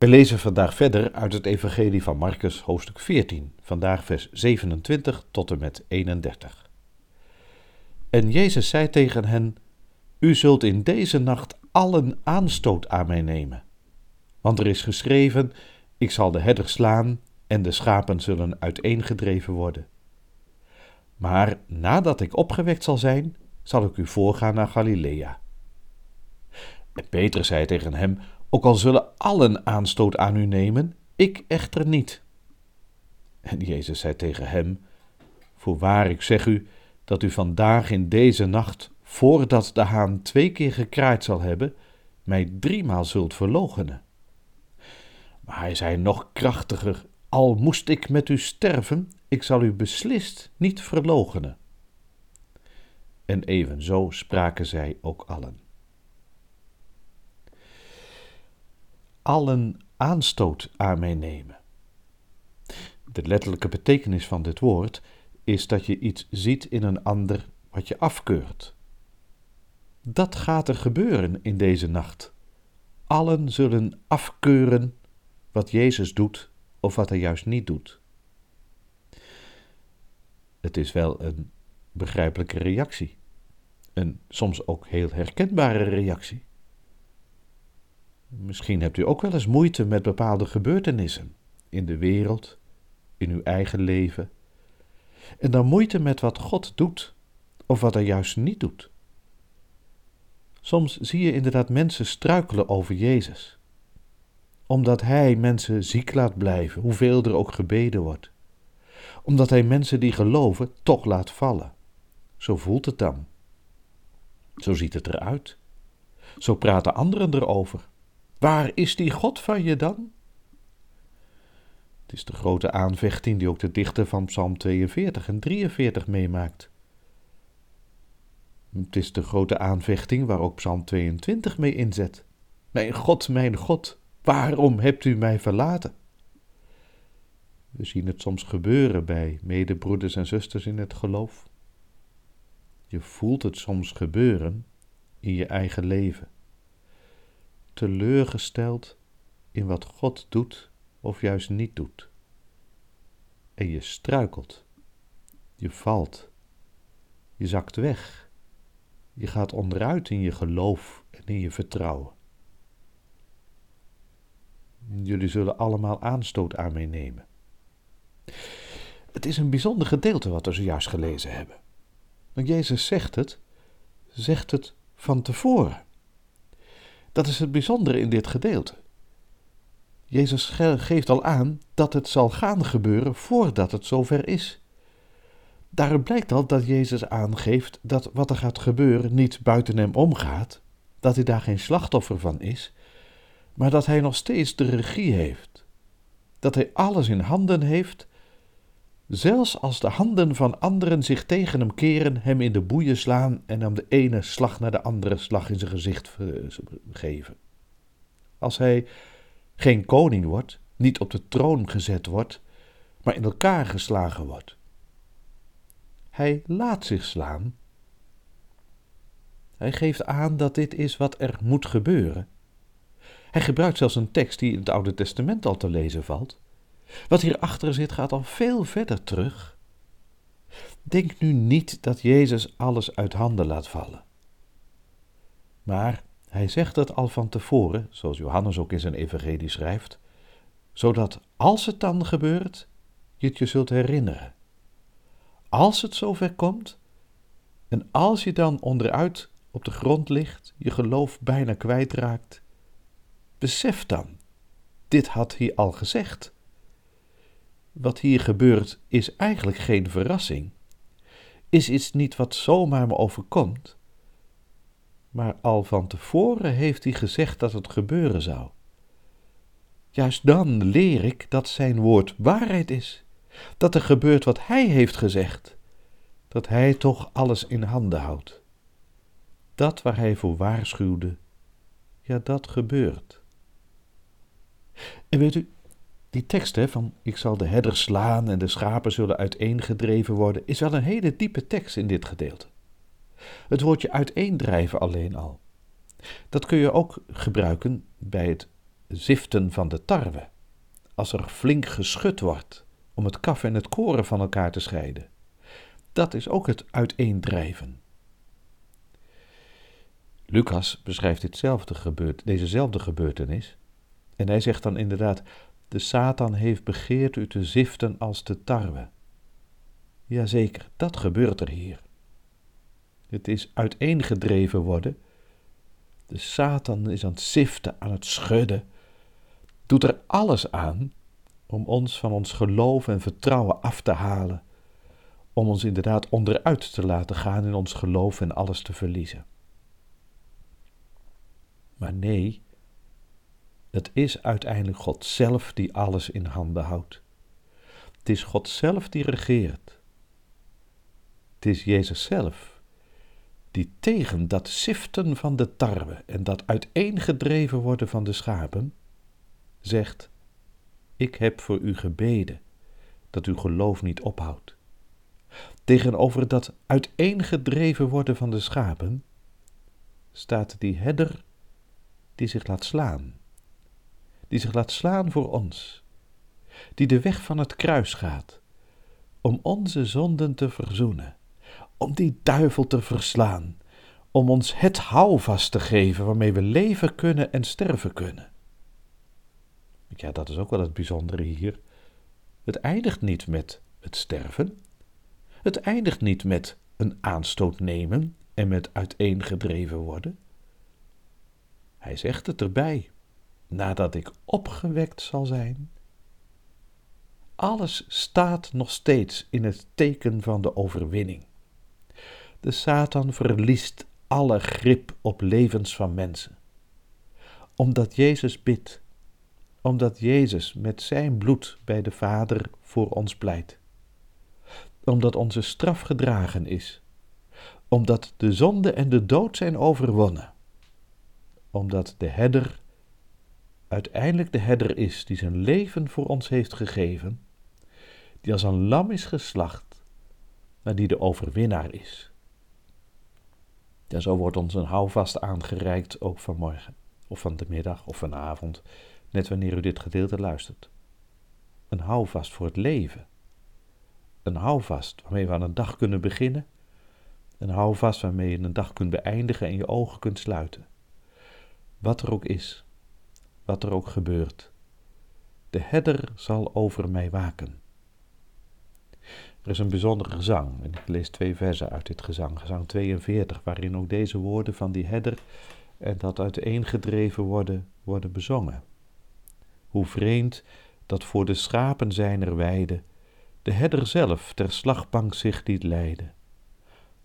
We lezen vandaag verder uit het Evangelie van Marcus, hoofdstuk 14, vandaag vers 27 tot en met 31. En Jezus zei tegen hen: U zult in deze nacht allen aanstoot aan mij nemen. Want er is geschreven: Ik zal de herder slaan en de schapen zullen uiteengedreven worden. Maar nadat ik opgewekt zal zijn, zal ik u voorgaan naar Galilea. En Petrus zei tegen hem: ook al zullen allen aanstoot aan u nemen, ik echter niet. En Jezus zei tegen hem: Voorwaar, ik zeg u dat u vandaag in deze nacht, voordat de haan twee keer gekraaid zal hebben, mij driemaal zult verloochenen. Maar hij zei nog krachtiger: Al moest ik met u sterven, ik zal u beslist niet verloochenen. En evenzo spraken zij ook allen. Allen aanstoot aan mij nemen. De letterlijke betekenis van dit woord is dat je iets ziet in een ander wat je afkeurt. Dat gaat er gebeuren in deze nacht. Allen zullen afkeuren wat Jezus doet of wat hij juist niet doet. Het is wel een begrijpelijke reactie, een soms ook heel herkenbare reactie. Misschien hebt u ook wel eens moeite met bepaalde gebeurtenissen in de wereld, in uw eigen leven. En dan moeite met wat God doet of wat hij juist niet doet. Soms zie je inderdaad mensen struikelen over Jezus, omdat Hij mensen ziek laat blijven, hoeveel er ook gebeden wordt. Omdat Hij mensen die geloven toch laat vallen. Zo voelt het dan. Zo ziet het eruit. Zo praten anderen erover. Waar is die God van je dan? Het is de grote aanvechting die ook de dichter van Psalm 42 en 43 meemaakt. Het is de grote aanvechting waar ook Psalm 22 mee inzet. Mijn God, mijn God, waarom hebt u mij verlaten? We zien het soms gebeuren bij medebroeders en zusters in het geloof. Je voelt het soms gebeuren in je eigen leven teleurgesteld in wat God doet of juist niet doet. En je struikelt, je valt, je zakt weg, je gaat onderuit in je geloof en in je vertrouwen. Jullie zullen allemaal aanstoot aan mij nemen. Het is een bijzonder gedeelte wat we zojuist gelezen hebben. Want Jezus zegt het, zegt het van tevoren. Dat is het bijzondere in dit gedeelte. Jezus geeft al aan dat het zal gaan gebeuren voordat het zover is. Daaruit blijkt al dat Jezus aangeeft dat wat er gaat gebeuren niet buiten hem omgaat, dat hij daar geen slachtoffer van is, maar dat hij nog steeds de regie heeft. Dat hij alles in handen heeft Zelfs als de handen van anderen zich tegen hem keren, hem in de boeien slaan en hem de ene slag naar de andere slag in zijn gezicht geven. Als hij geen koning wordt, niet op de troon gezet wordt, maar in elkaar geslagen wordt. Hij laat zich slaan. Hij geeft aan dat dit is wat er moet gebeuren. Hij gebruikt zelfs een tekst die in het Oude Testament al te lezen valt. Wat hierachter zit gaat al veel verder terug. Denk nu niet dat Jezus alles uit handen laat vallen. Maar hij zegt het al van tevoren, zoals Johannes ook in zijn evangelie schrijft, zodat als het dan gebeurt, je het je zult herinneren. Als het zover komt, en als je dan onderuit op de grond ligt, je geloof bijna kwijtraakt, besef dan, dit had hij al gezegd wat hier gebeurt is eigenlijk geen verrassing. Is iets niet wat zomaar me overkomt. Maar al van tevoren heeft hij gezegd dat het gebeuren zou. Juist dan leer ik dat zijn woord waarheid is. Dat er gebeurt wat Hij heeft gezegd. Dat Hij toch alles in handen houdt. Dat waar Hij voor waarschuwde, ja, dat gebeurt. En weet u, die tekst hè, van ik zal de herder slaan en de schapen zullen uiteengedreven worden, is wel een hele diepe tekst in dit gedeelte. Het woordje uiteendrijven alleen al. Dat kun je ook gebruiken bij het ziften van de tarwe. Als er flink geschud wordt om het kaf en het koren van elkaar te scheiden. Dat is ook het uiteendrijven. Lucas beschrijft ditzelfde gebeurt, dezezelfde gebeurtenis. En hij zegt dan inderdaad: De Satan heeft begeerd u te ziften als de tarwe. Jazeker, dat gebeurt er hier. Het is uiteengedreven worden. De Satan is aan het ziften, aan het schudden. Doet er alles aan om ons van ons geloof en vertrouwen af te halen. Om ons inderdaad onderuit te laten gaan in ons geloof en alles te verliezen. Maar nee, het is uiteindelijk God zelf die alles in handen houdt. Het is God zelf die regeert. Het is Jezus zelf die tegen dat siften van de tarwe en dat uiteengedreven worden van de schapen zegt: Ik heb voor u gebeden dat uw geloof niet ophoudt. Tegenover dat uiteengedreven worden van de schapen staat die herder die zich laat slaan. Die zich laat slaan voor ons. Die de weg van het kruis gaat. Om onze zonden te verzoenen. Om die duivel te verslaan. Om ons het houvast te geven waarmee we leven kunnen en sterven kunnen. Ja, dat is ook wel het bijzondere hier. Het eindigt niet met het sterven. Het eindigt niet met een aanstoot nemen en met uiteengedreven worden. Hij zegt het erbij, nadat ik opgewekt zal zijn. Alles staat nog steeds in het teken van de overwinning. De Satan verliest alle grip op levens van mensen. Omdat Jezus bidt, omdat Jezus met zijn bloed bij de Vader voor ons pleit. Omdat onze straf gedragen is. Omdat de zonde en de dood zijn overwonnen omdat de herder uiteindelijk de herder is die zijn leven voor ons heeft gegeven, die als een lam is geslacht, maar die de overwinnaar is. En zo wordt ons een houvast aangereikt, ook vanmorgen, of van de middag, of vanavond, net wanneer u dit gedeelte luistert. Een houvast voor het leven. Een houvast waarmee we aan een dag kunnen beginnen. Een houvast waarmee je een dag kunt beëindigen en je ogen kunt sluiten. Wat er ook is, wat er ook gebeurt, de herder zal over mij waken. Er is een bijzonder gezang, en ik lees twee versen uit dit gezang, gezang 42, waarin ook deze woorden van die herder en dat uiteengedreven worden, worden bezongen. Hoe vreemd dat voor de schapen zijner weide de herder zelf ter slagbank zich liet leiden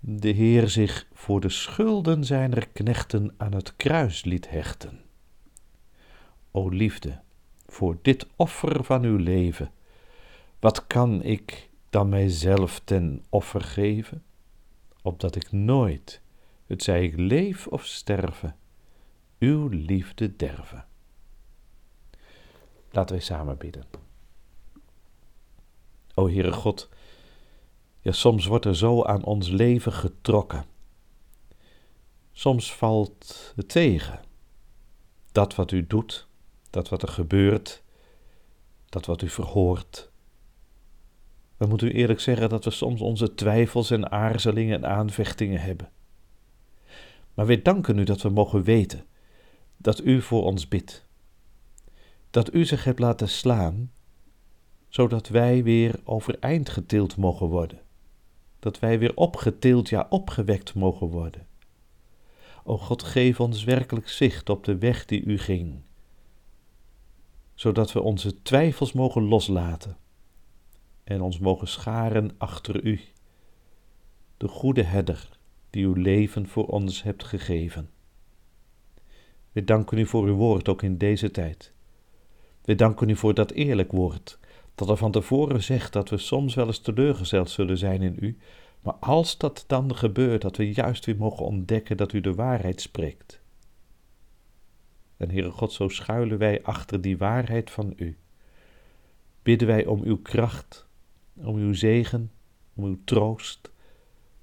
de Heer zich voor de schulden zijner knechten aan het kruis liet hechten. O liefde, voor dit offer van uw leven, wat kan ik dan mijzelf ten offer geven, opdat ik nooit, het zij ik leef of sterven, uw liefde derven. Laten wij samen bidden. O Heere God, ja, soms wordt er zo aan ons leven getrokken. Soms valt het tegen. Dat wat u doet, dat wat er gebeurt, dat wat u verhoort. We moeten u eerlijk zeggen dat we soms onze twijfels en aarzelingen en aanvechtingen hebben. Maar we danken u dat we mogen weten dat u voor ons bidt. Dat u zich hebt laten slaan, zodat wij weer overeind getild mogen worden dat wij weer opgetild, ja opgewekt mogen worden. O God, geef ons werkelijk zicht op de weg die u ging, zodat we onze twijfels mogen loslaten en ons mogen scharen achter u, de goede herder die uw leven voor ons hebt gegeven. We danken u voor uw woord ook in deze tijd. We danken u voor dat eerlijk woord dat er van tevoren zegt dat we soms wel eens teleurgesteld zullen zijn in u, maar als dat dan gebeurt, dat we juist weer mogen ontdekken dat u de waarheid spreekt. En Heere God, zo schuilen wij achter die waarheid van u. Bidden wij om uw kracht, om uw zegen, om uw troost,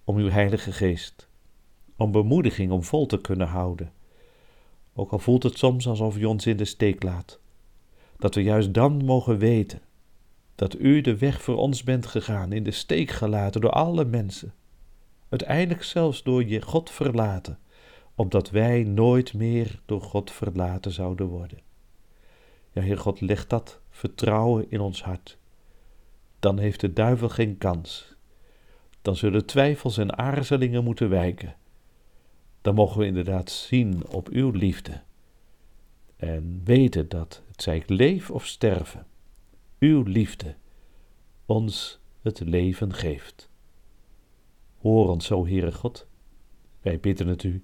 om uw Heilige Geest, om bemoediging om vol te kunnen houden. Ook al voelt het soms alsof u ons in de steek laat, dat we juist dan mogen weten dat u de weg voor ons bent gegaan, in de steek gelaten door alle mensen, uiteindelijk zelfs door je God verlaten, opdat wij nooit meer door God verlaten zouden worden. Ja, Heer God, leg dat vertrouwen in ons hart. Dan heeft de duivel geen kans. Dan zullen twijfels en aarzelingen moeten wijken. Dan mogen we inderdaad zien op uw liefde en weten dat, het zij ik leef of sterven, uw liefde ons het leven geeft. Hoor ons zo, Heere God. Wij bidden het u